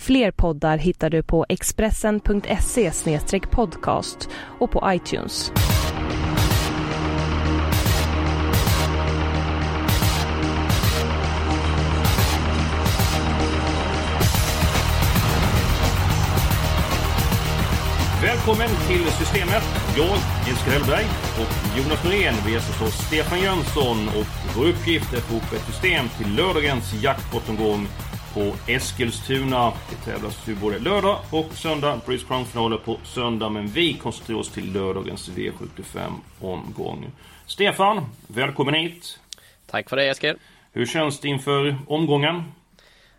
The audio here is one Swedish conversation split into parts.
Fler poddar hittar du på expressen.se podcast och på iTunes. Välkommen till Systemet. Jag, Jens Grellberg och Jonas Norén. Vi är förstås Stefan Jönsson och vår uppgift är att få upp ett system till lördagens jackpottomgång på Eskilstuna. Det tävlas ju både lördag och söndag. Breeze Crown-finaler på söndag. Men vi koncentrerar oss till lördagens V75-omgång. Stefan, välkommen hit. Tack för det Eskil. Hur känns det inför omgången?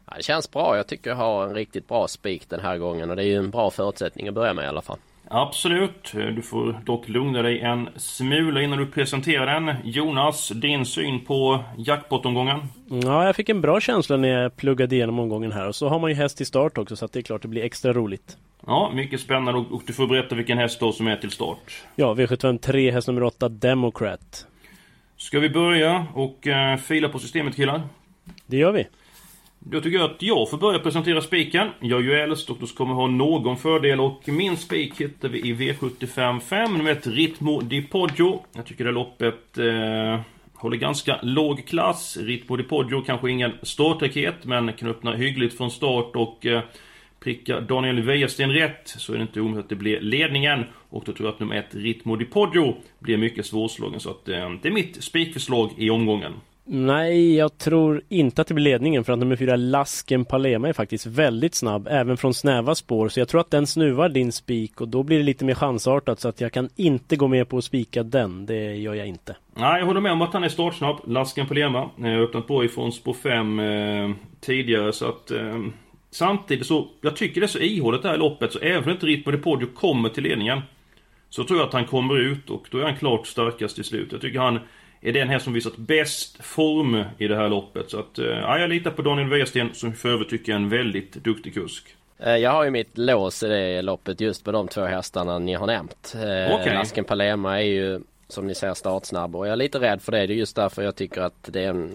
Ja, det känns bra. Jag tycker jag har en riktigt bra spik den här gången och det är ju en bra förutsättning att börja med i alla fall. Absolut. Du får dock lugna dig en smula innan du presenterar den. Jonas, din syn på jackpot-omgången? Ja, jag fick en bra känsla när jag pluggade igenom omgången här. Och så har man ju häst i start också, så det är klart det blir extra roligt. Ja, mycket spännande och du får berätta vilken häst då som är till start. Ja, V753, häst nummer 8, Democrat. Ska vi börja och uh, fila på systemet killar? Det gör vi. Då tycker jag att jag får börja presentera spiken. Jag är ju äldst och då ska man ha någon fördel och min spik hittar vi i V75 5 nummer 1 Ritmo di Poggio. Jag tycker det loppet eh, håller ganska låg klass. Ritmo di Poggio kanske ingen startraket men kan öppna hyggligt från start och eh, prickar Daniel Wäjersten rätt så är det inte omöjligt att det blir ledningen. Och då tror jag att nummer 1 Ritmo di Poggio blir mycket svårslagen så att eh, det är mitt spikförslag i omgången. Nej, jag tror inte att det blir ledningen för att nummer fyra Lasken Palema är faktiskt väldigt snabb även från snäva spår så jag tror att den snuvar din spik och då blir det lite mer chansartat så att jag kan inte gå med på att spika den. Det gör jag inte. Nej, jag håller med om att han är startsnabb. Lasken Palema. Jag har öppnat på ifrån spår 5 eh, tidigare så att eh, Samtidigt så, jag tycker det är så ihåligt det här loppet så även om inte Ritmo de Poggio kommer till ledningen Så tror jag att han kommer ut och då är han klart starkast i slut. Jag tycker han är den här som visat bäst form i det här loppet. Så att, ja, jag litar på Daniel Wäjersten som för övrigt tycker är en väldigt duktig kusk. Jag har ju mitt lås i det loppet just på de två hästarna ni har nämnt. Okay. Lasken Palema är ju som ni ser startsnabb och jag är lite rädd för det. Det är just därför jag tycker att det är en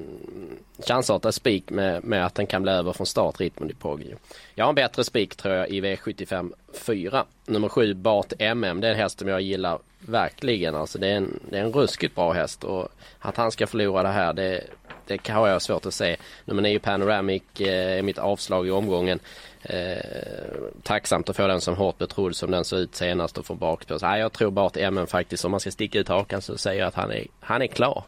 chansartad spik med, med att den kan bli över från start Ritmond i Poggio. Jag har en bättre spik tror jag i V75 4. Nummer 7 Bart MM. Det är en häst som jag gillar verkligen. Alltså det är en, det är en ruskigt bra häst och att han ska förlora det här det, det har jag svårt att se. Nummer 9 Panoramic eh, är mitt avslag i omgången. Eh, tacksamt att få den som hårt betrodd som den såg ut senast och få bakspår. Jag tror bara att MN faktiskt om man ska sticka ut hakan så säger jag att han är, han är klar.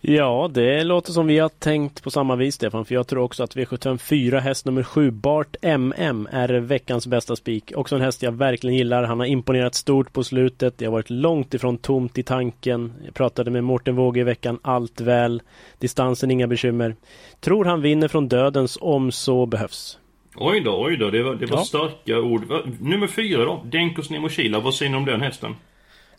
Ja, det låter som vi har tänkt på samma vis Stefan, för jag tror också att V754 häst nummer 7 Bart MM är veckans bästa spik. Också en häst jag verkligen gillar. Han har imponerat stort på slutet. Det har varit långt ifrån tomt i tanken. Jag pratade med Mårten Våge i veckan. Allt väl. Distansen inga bekymmer. Tror han vinner från dödens om så behövs. Oj då, oj då. Det var, det var ja. starka ord. Nummer fyra då? Denkos Nemoshila. Vad säger ni om den hästen?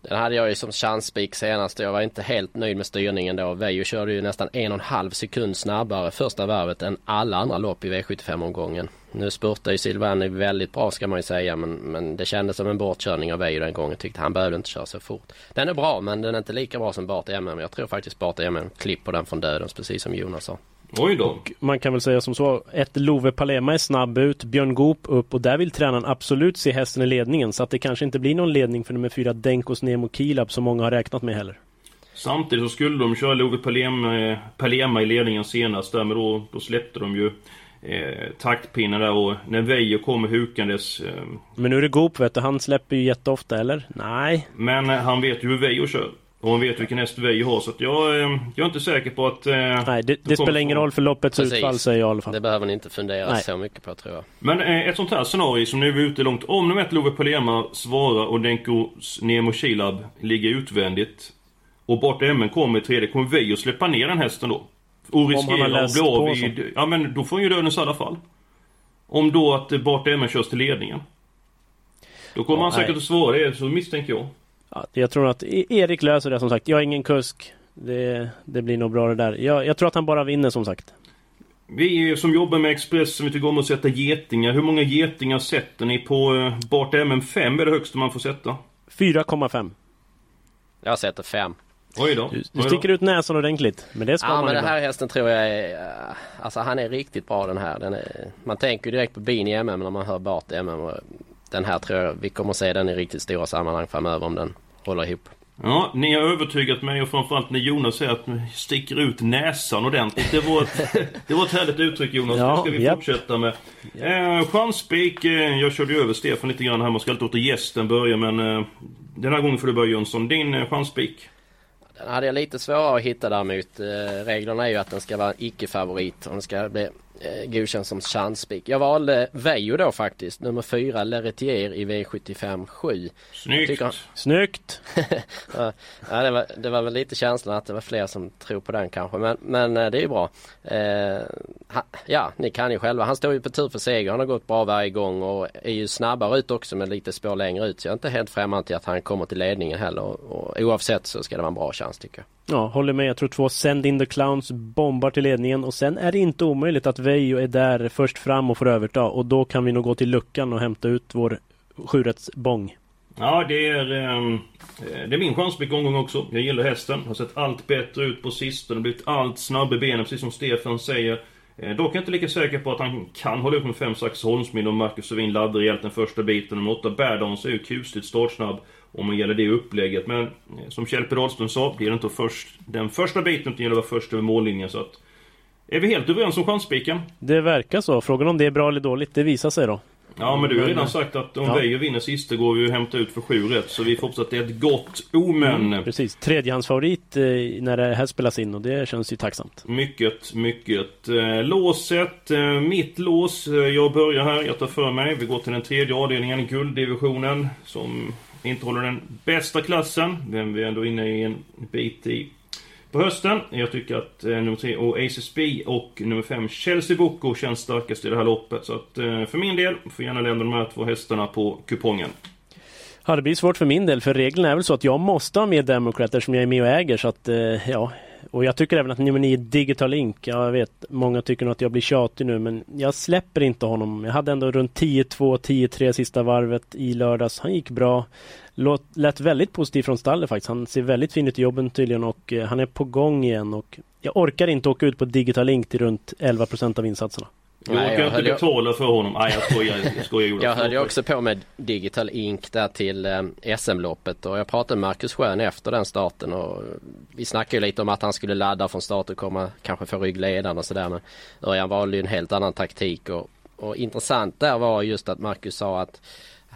Den hade jag ju som chansspik senast. Jag var inte helt nöjd med styrningen då. Veijo körde ju nästan en och en halv sekund snabbare första varvet än alla andra lopp i V75-omgången. Nu spurtar ju Silvani väldigt bra ska man ju säga men, men det kändes som en bortkörning av Veijo den gången. Tyckte han behövde inte köra så fort. Den är bra men den är inte lika bra som Bart MM. Jag tror faktiskt Bart MM klipper den från dödens precis som Jonas sa. Oj då. Och man kan väl säga som så. Ett Love Palema är snabb ut. Björn Goop upp och där vill tränaren absolut se hästen i ledningen. Så att det kanske inte blir någon ledning för nummer fyra Denkos Nemo Kilab som många har räknat med heller. Samtidigt så skulle de köra Love Palema, Palema i ledningen senast där men då, då släppte de ju eh, taktpinnen där och när Veijo kommer hukandes. Eh, men nu är det Goop vet du, han släpper ju jätteofta eller? Nej. Men eh, han vet ju hur Veijo kör. Och man vet vilken häst vi har så att jag, eh, jag är inte säker på att... Eh, Nej det, det spelar ingen roll för loppets Precis. utfall säger jag i alla fall. Det behöver ni inte fundera Nej. så mycket på tror jag. Men eh, ett sånt här scenario som nu är ute långt. Om nummer ett Love Palema svarar och Denko Nemo Kilab ligger utvändigt. Och Bart MN kommer i tredje. Kommer vi att släppa ner den hästen då? Och riskera att bli av vid... Ja men då får han ju dödens i alla fall. Om då att Bart Emmen körs till ledningen. Då kommer Ja, han säkert nej. att svara det, så misstänker jag. Ja, jag tror att E- Erik löser det som sagt. Jag är ingen kusk. Det, det blir nog bra det där. Jag, jag tror att han bara vinner som sagt. Vi som jobbar med Expressen, vi tycker om att sätta getingar. Hur många getingar sätter ni på eh, Bart MM5 är det högsta man får sätta? 4,5. Jag sätter fem. Oj då. Du, Oj du då. sticker ut näsan ordentligt. Men det ska Ja man men den här hästen tror jag är, eh, alltså han är riktigt bra den här. Den är, man tänker ju direkt på bin i MM när man hör Bart MM. Och den här tror jag vi kommer att se den i riktigt stora sammanhang framöver om den håller ihop. Ja, ni har övertygat mig och framförallt när Jonas säger att ni sticker ut näsan ordentligt. Det var ett, det var ett härligt uttryck Jonas. Ja, det ska vi japp. fortsätta med. Eh, Chansspik, eh, jag körde ju över Stefan lite grann här. Man ska alltid låta gästen börja men eh, den här gången får du börja Jönsson. Din eh, chansspik. Den hade jag lite svårare att hitta däremot. Eh, reglerna är ju att den ska vara icke-favorit och den ska bli godkänd som chansspik. Jag valde Vejo då faktiskt. Nummer 4 Leretier i V75 7. Snyggt. Tycker Snyggt! Ja, ja, det, var, det var väl lite känslan att det var fler som tror på den kanske. Men, men eh, det är ju bra. Eh, ha, ja, ni kan ju själva. Han står ju på tur för seger. Han har gått bra varje gång och är ju snabbare ut också med lite spår längre ut. Så jag är inte helt främmande till att han kommer till ledningen heller. Och, och oavsett så ska det vara en bra chans tycker jag. Ja, håller med. Jag tror två Send in the Clowns bombar till ledningen och sen är det inte omöjligt att Veijo är där först fram och får överta och då kan vi nog gå till luckan och hämta ut vår sjurättsbong. Ja, det är, eh, det är min chanspik omgång också. Jag gillar hästen. Har sett allt bättre ut på sistone. Blivit allt snabbare i benen, precis som Stefan säger. Eh, dock är jag inte lika säker på att han kan hålla upp med 5 Sax Holmsmidd och Marcus Sovin laddar rejält den första biten. Nummer 8 Berdons är ju kusligt startsnabb om man gäller det upplägget. Men eh, som Kjell P. Dahlström sa, det gäller inte först, den första biten utan det gäller att vara först över mållinjen. Så att, är vi helt överens om chansspiken? Det verkar så. Frågan om det är bra eller dåligt, det visar sig då. Ja men du har redan sagt att om Ja. Veijo vinner sista går vi ju hämta ut för sju rätt. Så vi får hoppas att det är ett gott omen. Precis. Tredjehandsfavorit eh, när det här spelas in och det känns ju tacksamt. Mycket, mycket. Eh, låset, eh, mitt lås. Eh, jag börjar här, jag tar för mig. Vi går till den tredje avdelningen, gulddivisionen. Som inte håller den bästa klassen. Men vi är ändå inne i en bit i på hösten. Jag tycker att eh, nummer 3, Oasis-B och nummer 5, Chelsea Boko känns starkast i det här loppet. Så att eh, för min del får gärna lämna de här två hästarna på kupongen. Ja, det blir svårt för min del för reglerna är väl så att jag måste ha med Democrat som jag är med och äger så att eh, ja. Och jag tycker även att nummer 9 Digital Link, ja, jag vet många tycker nog att jag blir tjatig nu men jag släpper inte honom. Jag hade ändå runt 10-2, 10-3 sista varvet i lördags. Han gick bra. Låt, lät väldigt positiv från stallet faktiskt. Han ser väldigt fin ut i jobben tydligen och eh, han är på gång igen och jag orkar inte åka ut på Digital Link till runt 11% av insatserna. Jag Nej, orkar jag inte betala för honom. Nej jag skojar, jag skojar. Jag höll ju också på med Digital Ink där till eh, SM-loppet och jag pratade med Marcus Schön efter den starten och vi snackade lite om att han skulle ladda från start och komma kanske få ryggledaren och sådär men Örjan valde ju en helt annan taktik och, och intressant där var just att Marcus sa att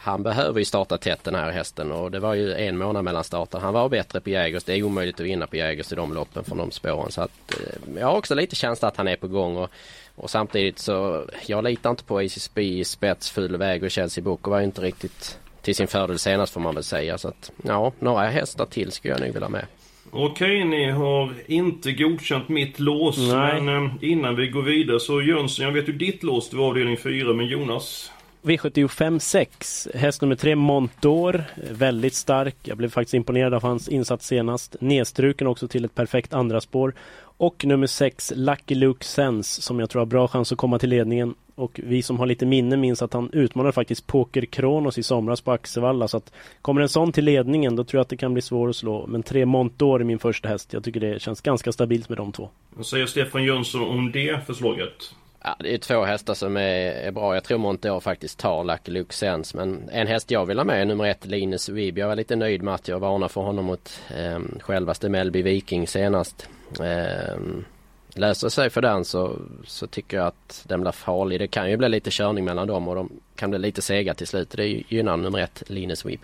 han behöver ju starta tätt den här hästen och det var ju en månad mellan starter. Han var bättre på Jägers. Det är omöjligt att vinna på Jägers i de loppen från de spåren. Så att, eh, jag har också lite känsla att han är på gång och, och samtidigt så jag litar inte på ACSB i spets, full väg och Chelsea Boko var ju inte riktigt till sin fördel senast får man väl säga. Så att ja, några hästar till skulle jag nog vilja ha med. Okej, ni har inte godkänt mitt lås. Nej. Men eh, innan vi går vidare så Jönsson, jag vet ju ditt lås, det var avdelning 4, men Jonas? V75 6, häst nummer 3 Montor, väldigt stark. Jag blev faktiskt imponerad av hans insats senast. Nedstruken också till ett perfekt andra spår. Och nummer 6 Lucky Luke Sense som jag tror har bra chans att komma till ledningen. Och vi som har lite minne minns att han utmanade faktiskt Poker Kronos i somras på Axevalla. Så att kommer en sån till ledningen då tror jag att det kan bli svår att slå. Men tre Montor är min första häst. Jag tycker det känns ganska stabilt med de två. Vad säger Stefan Jönsson om det förslaget? Ja, det är två hästar som är, är bra. Jag tror Monteor faktiskt tar Lucky Luke Sense. Men en häst jag vill ha med är nummer ett Linus Wib. Jag var lite nöjd med att jag varnade för honom mot eh, självaste Melby Viking senast. Eh, löser sig för den så, så tycker jag att den blir farlig. Det kan ju bli lite körning mellan dem och de kan bli lite sega till slut. Det gynnar nummer ett Linus Wib.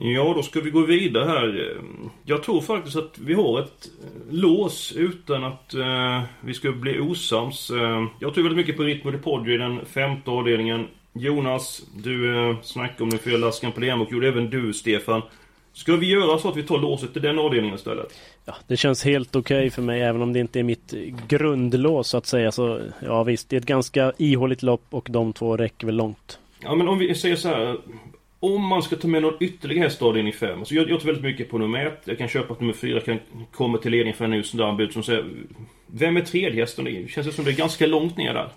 Ja, då ska vi gå vidare här. Jag tror faktiskt att vi har ett eh, lås utan att eh, vi ska bli osams. Eh, jag tror väldigt mycket på Ritmo de Poggio i den femte avdelningen. Jonas, du eh, snackade om den fyra laskan på DM och gjorde även du Stefan. Ska vi göra så att vi tar låset till den avdelningen istället? Ja, det känns helt okej okay för mig även om det inte är mitt grundlås så att säga. Så ja visst, det är ett ganska ihåligt lopp och de två räcker väl långt. Ja men om vi säger så här. Om man ska ta med någon ytterligare häst avdelning 5. Så jag, jag tar väldigt mycket på nummer 1. Jag kan köpa att nummer 4 kan komma till ledning för en där anbud som säger Vem är tredje hästen? Det känns det som det är ganska långt ner där.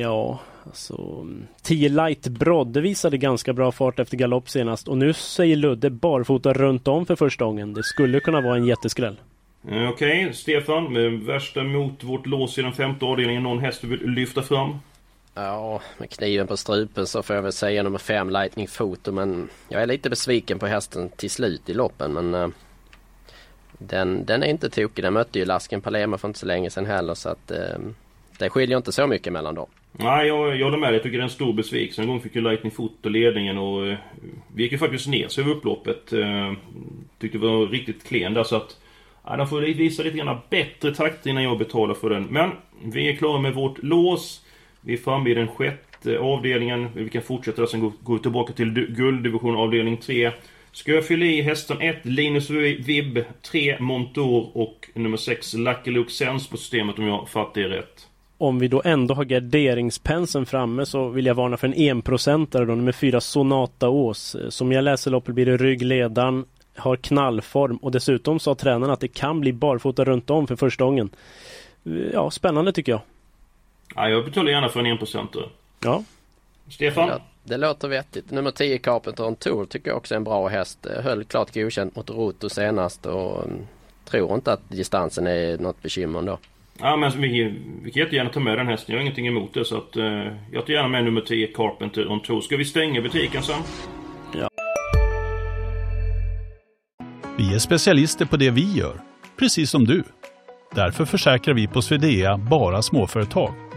Ja, alltså 10 Light Broad, det visade ganska bra fart efter galopp senast och nu säger Ludde barfota runt om för första gången. Det skulle kunna vara en jätteskräll. Okej, okay, Stefan. Värsta mot vårt lås i den femte avdelningen. Någon häst du vill lyfta fram? Ja, med kniven på strupen så får jag väl säga nummer fem Lightning Photo men jag är lite besviken på hästen till slut i loppen men uh, den, den är inte tokig. Den mötte ju Lasken Palema för inte så länge sedan heller så att uh, det skiljer inte så mycket mellan dem. Nej, jag, jag håller med. Jag tycker det är en stor besvikelse. En gång fick ju Lightning Foto ledningen och uh, vi gick ju faktiskt ner sig över upploppet. Uh, tyckte det var riktigt klen där så att Ja, de får visa lite grann bättre takt innan jag betalar för den. Men vi är klara med vårt lås. Vi är framme i den sjätte avdelningen. Vi kan fortsätta sen gå, tillbaka till gulddivision avdelning 3. Ska jag fylla i hästen 1 Linus Vibb, 3 Montour och nummer 6 Lucky Luke Sense på systemet om jag fattar det rätt. Om vi då ändå har garderingspenseln framme så vill jag varna för en enprocentare då, nummer 4 Sonata Ås. Som jag läser loppet blir det ryggledaren, har knallform och dessutom sa tränaren att det kan bli barfota runt om för första gången. Ja, spännande tycker jag. Ja, jag betalar gärna för en enprocentare. Ja. Stefan? Det, det låter vettigt. Nummer 10 Carpenter on Tour tycker jag också är en bra häst. Höll klart godkänt mot Roto senast och um, tror inte att distansen är något bekymmer ändå. Ja men vi, vi kan jättegärna ta med den hästen. Jag har ingenting emot det så att uh, jag tar gärna med nummer 10 Carpenter on Tour. Ska vi stänga butiken sen? Ja. Vi är specialister på det vi gör, precis som du. Därför försäkrar vi på Swedea bara småföretag,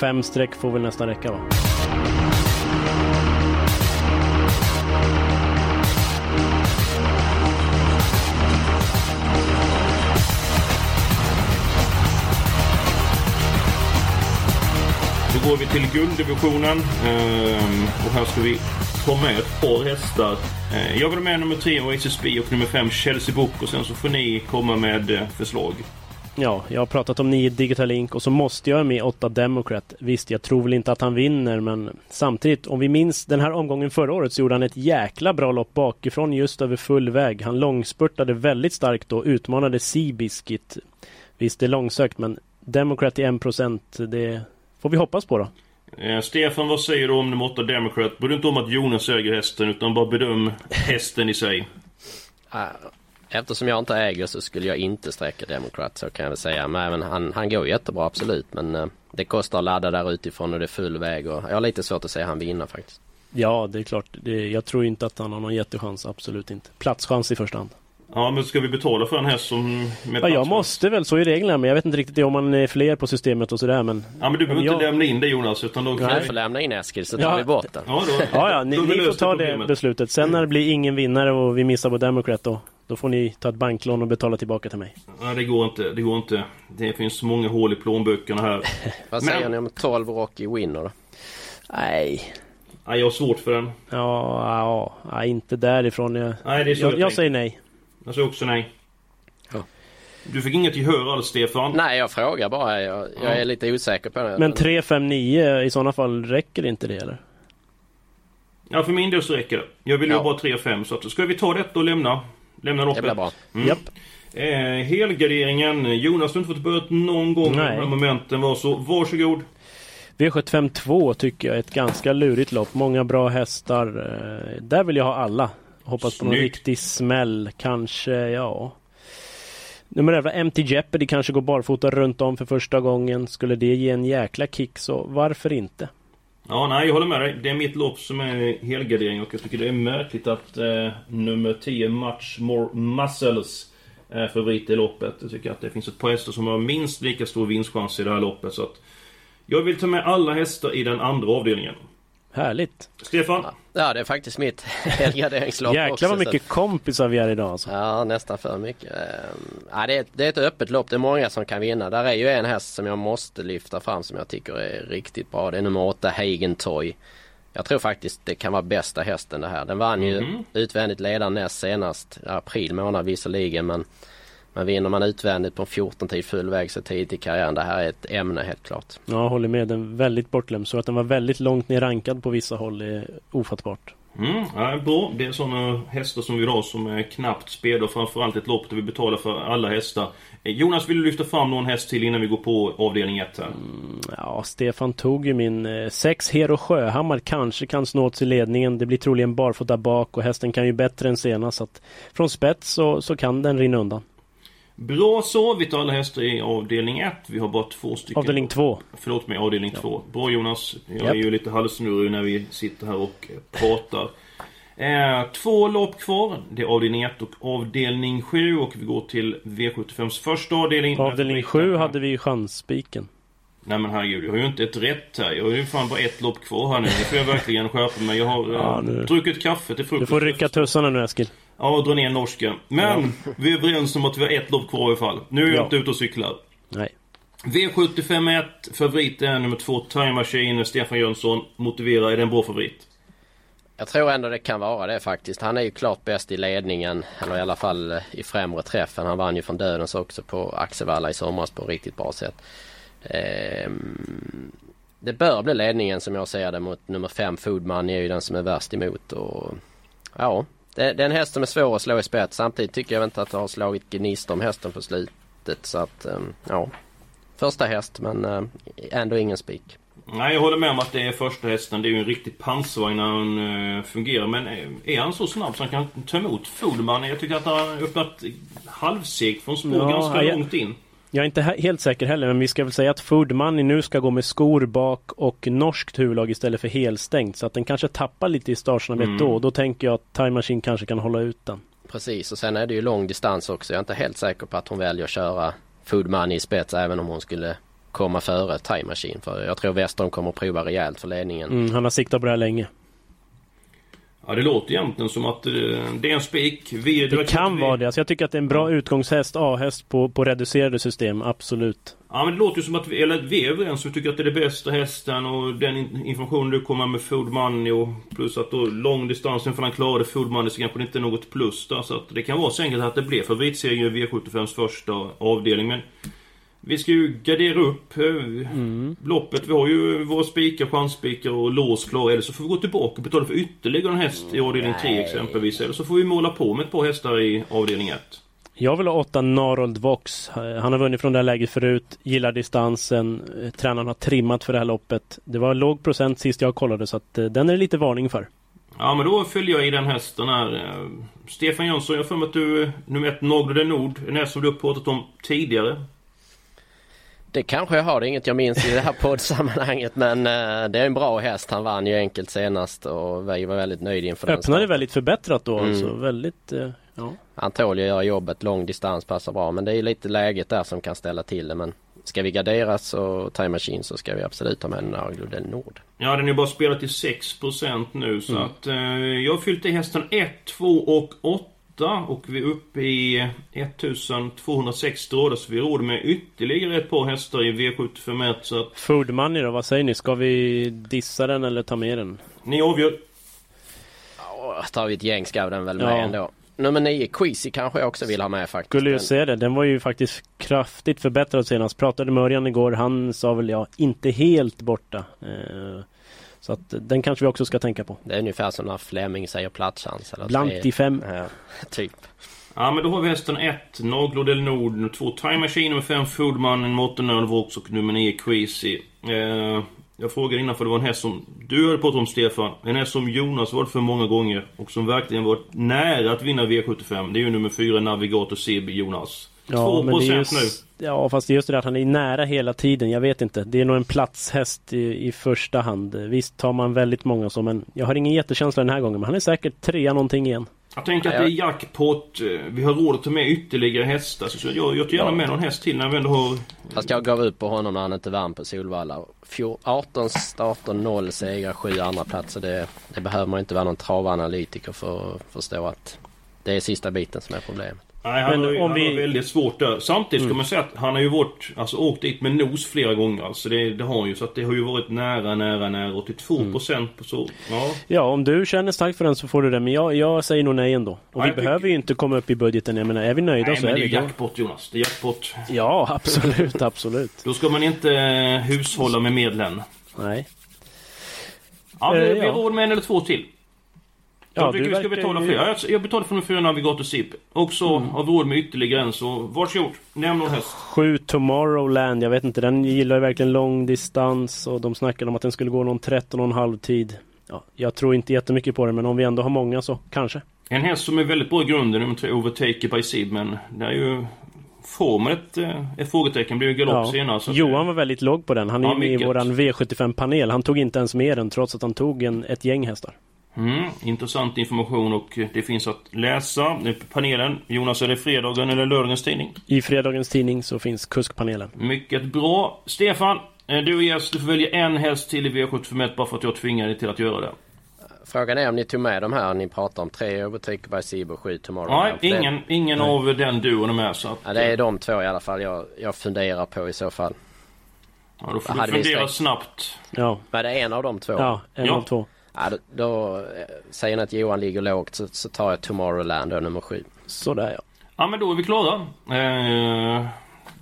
Fem streck får väl nästan räcka va? Då går vi till gulddivisionen. Ehm, och här ska vi ta med ett par hästar. Eh, jag vill med nummer 3 Oasis B och nummer 5 Chelsea Book och sen så får ni komma med eh, förslag. Ja, jag har pratat om 9 Digital Ink och så måste jag ha med 8 Democrat. Visst, jag tror väl inte att han vinner men samtidigt, om vi minns den här omgången förra året så gjorde han ett jäkla bra lopp bakifrån just över full väg. Han långspurtade väldigt starkt och utmanade Seabiscuit. Visst, det är långsökt men Democrat i 1% det får vi hoppas på då. Eh, Stefan, vad säger du om nummer 8 Democrat? Bry inte om att Jonas äger hästen utan bara bedöm hästen i sig. Eftersom jag inte äger så skulle jag inte sträcka Democrat så kan jag väl säga. Men han, han går jättebra absolut men uh, det kostar att ladda där utifrån och det är full väg och jag har lite svårt att säga han vinner faktiskt. Ja, det är klart. Det, jag tror inte att han har någon jättechans, absolut inte. Platschans i första hand. Ja, men ska vi betala för en häst som... ja, jag måste väl, så är reglerna. Men jag vet inte riktigt om man är fler på systemet och sådär men... Ja, men du behöver jag... inte lämna in det Jonas, utan då... Nej, får lämna in Eskil så tar ja. vi bort den. Ja, då, ja, ja ni, ni får ta det beslutet. Sen när det blir ingen vinnare och vi missar på Democrat då, då får ni ta ett banklån och betala tillbaka till mig. Nej, det går inte. Det går inte. Det finns så många hål i plånböckerna här. Vad säger men... ni om 12 Rocky Winner då? Nej. Nej, jag har svårt för den. Ja, ja inte därifrån. Jag, nej, det är så jag, jag säger nej. Jag säger också nej. Du fick inget gehör alls Stefan? Nej, jag frågar bara. Jag, jag är lite osäker på det. Men 359 i sådana fall, räcker inte det eller? Ja, för min del så räcker det. Jag vill ju ja. bara 3-5 så att, ska vi ta detta och lämna, lämna loppet? Det blir bra. Mm. Japp. Eh, helgarderingen. Jonas, du har inte fått börja någon gång Nej. de här momenten. Var så, varsågod. V752 tycker jag är ett ganska lurigt lopp. Många bra hästar. Eh, där vill jag ha alla. Hoppas på någon riktig smäll. Kanske, ja. Nummer 11, MT Jeopardy kanske går barfota runt om för första gången. Skulle det ge en jäkla kick så varför inte? Ja, nej, jag håller med dig. Det är mitt lopp som är helgardering och jag tycker det är märkligt att eh, nummer 10, Much More Muscles, är favorit i loppet. Jag tycker att det finns ett par hästar som har minst lika stor vinstchans i det här loppet. Så att jag vill ta med alla hästar i den andra avdelningen. Härligt! Stefan? Ja, det är faktiskt mitt helgarderingslopp också. Jäklar vad så mycket kompisar vi är idag alltså. Ja, nästan för mycket. Ehm, Ja, det, är, ett- det är ett öppet lopp. Det är många som kan vinna. Där är ju en häst som jag måste lyfta fram som jag tycker är riktigt bra. Det är nummer 8, Hagen Toy. Jag tror faktiskt det kan vara bästa hästen det här. Den vann ju Mhm. utvändigt ledaren näst senast. April månad visserligen men men vinner man utvändigt på en 14 tid full väg så tidigt i karriären. Det här är ett ämne helt klart. Ja, håller med. Den väldigt bortglömd. Så att den var väldigt långt ner rankad på vissa håll är ofattbart. Mm, ja, bra. Det är sådana hästar som vi har som är knappt spelade och framförallt ett lopp där vi betalar för alla hästar. Eh, Jonas, vill du lyfta fram någon häst till innan vi går på avdelning 1 här? Ja, Stefan tog ju min eh, sex Hero Sjöhammar kanske kan snå åt sig ledningen. Det blir troligen barfota bak och hästen kan ju bättre än senast. Så att från spets så, så kan den rinna undan. Bra så, vi tar alla hästar i avdelning 1. Vi har bara två stycken. Avdelning två. Förlåt mig, avdelning 2. Bra Jonas. Jag är Japp. ju lite halvsnurrig när vi sitter här och eh, pratar. Eh, två lopp kvar. Det är avdelning 1 och avdelning 7 och vi går till V75s första avdelning. På avdelning sju hade vi chansspiken. Nej men herregud, jag har ju inte ett rätt här. Jag har ju fan bara ett lopp kvar här nu. Nu får jag verkligen skärpa mig. Jag har eh, Ja, druckit kaffe till frukost. Du får rycka tussarna nu Eskil. Ja, och dra ner norsken. Men vi är överens om att vi har ett lopp kvar i fall. Nu är jag Ja. inte ute och cyklar. Nej. V75 1, favorit är nummer 2, Time Machine. Stefan Jönsson. Motivera, är det en bra favorit? Jag tror ändå det kan vara det faktiskt. Han är ju klart bäst i ledningen. Eller i alla fall eh, i främre träffen. Han vann ju från Dödens också på Axevalla i somras på ett riktigt bra sätt. Ehm, det bör bli ledningen som jag ser det mot nummer 5 Foodman är ju den som är värst emot. Och, ja, det, det är en häst som är svår att slå i spets. Samtidigt tycker jag inte att det har slagit gnist om hästen på slutet. Så att, ehm, ja. Första häst men eh, ändå ingen spik. Nej, jag håller med om att det är första hästen. Det är ju en riktig pansarvagn när han eh, fungerar. Men eh, är han så snabb så han kan ta emot Foodman? Jag tycker att han har öppnat halvsegt från spår Ja, ganska jag- långt in. Jag är inte he- helt säker heller, men vi ska väl säga att Food Money nu ska gå med skor bak och norskt huvudlag istället för helstängt. Så att den kanske tappar lite i startsnabbhet Mm. då. Då tänker jag att Time Machine kanske kan hålla ut den. Precis och sen är det ju lång distans också. Jag är inte helt säker på att hon väljer att köra Food Money i spets även om hon skulle komma före Time Machine. För jag tror Westholm kommer att prova rejält för ledningen. Mm, han har siktat på det här länge. Ja, det låter egentligen som att eh, det är en spik. Det kan vara det. Alltså jag tycker att det är en bra utgångshäst, A-häst på, på reducerade system, absolut. Ja men det låter ju som att vi, eller vi är överens. Vi tycker att det är det bästa hästen och den in- informationen du kommer med Food Money och plus att då lång distans, sen får han klara det Food Money så kanske det inte är något plus där. Så att det kan vara så enkelt att det blir favoritseger i V75s första avdelning. Men vi ska ju gardera upp eh, loppet. Vi har ju våra spikar, chansspikar och lås klara. Eller så får vi gå tillbaka och betala för ytterligare en häst i avdelning 3 exempelvis. Eller så får vi måla på med ett par hästar i avdelning 1. Jag vill ha åtta Narold Vox. Han har vunnit från det här läget förut, gillar distansen. Eh, Tränaren har trimmat för det här loppet. Det var låg procent sist jag kollade så att eh, den är det lite varning för. Ja men då följer jag i den hästen här. Stefan Jönsson, jag har för mig att du, nummer ett, Naglo Nord, en häst som du har pratat om tidigare. Det kanske jag har, det är inget jag minns i det här poddsammanhanget men eh, det är en bra häst. Han vann ju enkelt senast och vi var väldigt nöjda inför den Öppnade väldigt förbättrat då Mm. alltså. Väldigt, eh, ja. Han tål ju att göra jobbet, lång distans passar bra men det är lite läget där som kan ställa till det men Ska vi gardera så Time Machine så ska vi absolut ha med Naglo del Nord. Ja den är bara spelat till 6% nu så Mm. att eh, jag har fyllt i hästen 1, 2 och 8 och vi är uppe i 1260 råder så vi har råd med ytterligare ett par hästar i V751 så att Food Money då, vad säger ni? Ska vi dissa den eller ta med den? ni avgör. Ja, tar vi ett gäng ska den väl med Ja. ändå. Nummer 9, Queasy kanske jag också vill ha med faktiskt. Skulle ju se det. Den var ju faktiskt kraftigt förbättrad senast. Pratade med Örjan igår. Han sa väl ja, inte helt borta. Eh, så att eh, den kanske vi också ska tänka på. Det är ungefär som när Fleming säger platschans. Tre- i fem. Ja, typ. Ja men då har vi hästen 1, Naglo del Nord, nummer 2 Time Machine, nummer 5 Foodman, nummer 8 Nölvox och nummer 9 Queasy. Eh, jag frågade innan för det var en häst som du hade pratat om Stefan. En häst som Jonas varit för många gånger och som verkligen varit nära att vinna V75. Det är ju nummer 4 Navigator CB Jonas. 2 men det är procent just, nu. Ja, fast det är just det där att han är nära hela tiden. Jag vet inte. Det är nog en platshäst i, i första hand. Visst tar man väldigt många så, men jag har ingen jättekänsla den här gången. Men han är säkert trea någonting igen. Jag tänker att det är jackpot. Vi har råd att ta med ytterligare hästar. Så jag, jag tar gärna med någon häst till när vi ändå har... Fast jag gav ut på honom när han inte vann på Solvalla. Fjor- 18 starter, 0 segrar, 7 andra platser. Det, det behöver man inte vara någon travanalytiker för att förstå att det är sista biten som är problemet. Nej, han, Men har, han vi- har väldigt svårt där. Samtidigt ska Mm. man säga att han har ju varit, alltså åkt dit med nos flera gånger. Alltså det, det har han ju. Så att det har ju varit nära, nära, nära. 82 procent på så. Ja. Ja, om du känner starkt för den så får du det. Men jag, jag säger nog nej ändå. Och Ja, vi behöver ju inte komma upp i budgeten. Jag menar, är vi nöjda Nej, så men är det är ju jackpot Jonas. Det är jackpot. Ja, absolut, absolut. Då ska man inte eh, hushålla med medlen. Nej. Ja, Eh, vi har ja. råd med en eller två till. Ja, jag tycker vi ska betala fler. Jag, jag betalar för de fyra Navigator SIP. Och så Mm. har vi råd med ytterligare en. Så varsågod. Nämn någon häst. Sju Tomorrowland, jag vet inte, den gillar ju verkligen lång distans och de snackade om att den skulle gå någon 13 och en halv tid. Ja, jag tror inte jättemycket på det, men om vi ändå har många så kanske. En häst som är väldigt bra i grunden, nummer tre, Overtaker by Sib. Men det är ju... Får man ett, eh, ett frågetecken blir ju galopp senare. Så Johan var väldigt låg på den. Han är Ja, med i mycket. våran V75-panel. Han tog inte ens med den trots att han tog en, ett gäng hästar. Mm, intressant information och det finns att läsa. Panelen. Jonas, är det fredagen eller lördagens tidning? I fredagens tidning så finns kuskpanelen. Mycket bra. Stefan, eh, du är gäst. Du får välja en häst till i V751 bara för att jag tvingar dig till att göra det. Frågan är om ni tog med de här ni pratar om. Tre Overtaker by och sju Tomorrow. Nej, ingen, ingen av den duon är med. Så att, Ja, det är de två i alla fall jag, jag funderar på i så fall. ja, då får du fundera snabbt. Ja, Var det en av de två? ja en Ja. av två. Ja, då, då eh, säger ni att Johan ligger lågt så, så tar jag Tomorrowland då, nummer sju. Sådär ja. Ja, men då är vi klara. Eh,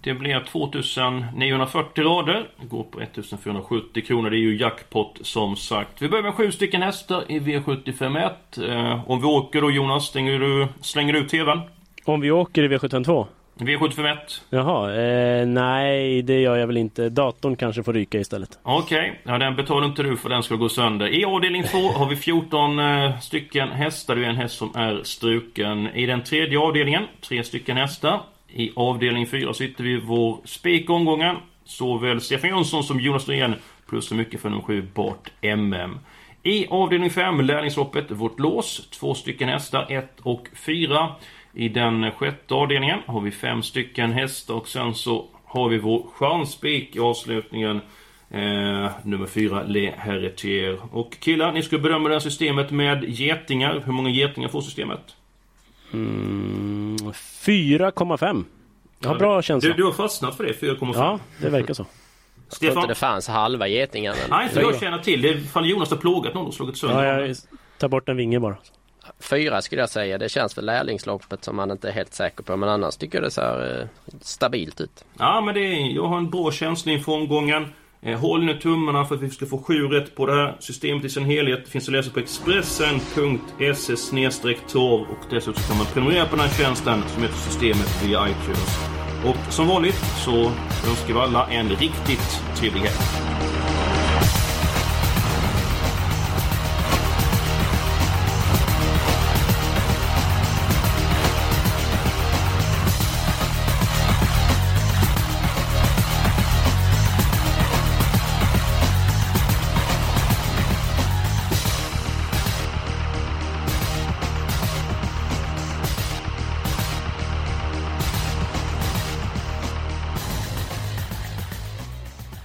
det blir 2940 rader. Det går på 1470 kronor. Det är ju jackpot som sagt. Vi börjar med sju stycken hästar i V751. Eh, om vi åker då Jonas, stänger du, slänger du ut TVn? Om vi åker i V752? V751. Jaha, eh, nej det gör jag väl inte. Datorn kanske får ryka istället. Okej, ja, den betalar inte du för den ska gå sönder. I avdelning 2 har vi 14 eh, stycken hästar. Det är en häst som är struken. I den tredje avdelningen, tre stycken hästar. I avdelning 4 så hittar vi vår spik omgången. Såväl Stefan Jönsson som Jonas Norén plus så mycket för nummer 7 Bart MM. I avdelning 5, lärlingsloppet, vårt lås. Två stycken hästar, 1 och 4. I den sjätte avdelningen har vi fem stycken hästar och sen så har vi vår chanspik i avslutningen. Eh, nummer 4, Le Heretier. Och killar, ni ska bedöma det här systemet med getingar. Hur många getingar får systemet? Mm, 4,5. Jag har bra känsla. Du, du har fastnat för det, 4,5. Ja, det verkar så. Jag tror inte Stefan? det fanns halva getingar. men Nej, inte fyra. jag känner till. Det är ifall Jonas har plågat någon och slagit sönder Ja, jag tar bort en vinge bara. Fyra skulle jag säga. Det känns för lärlingsloppet som man inte är helt säker på. Men annars tycker jag det ser eh, stabilt ut. Ja, men det är, jag har en bra känsla inför omgången. Eh, håll nu tummarna för att vi ska få sju rätt på det här systemet i sin helhet. Det finns att läsa på expressen.se torv och dessutom kan man prenumerera på den här tjänsten som heter Systemet via iTunes. Och som vanligt så önskar vi alla en riktigt trevlig helg.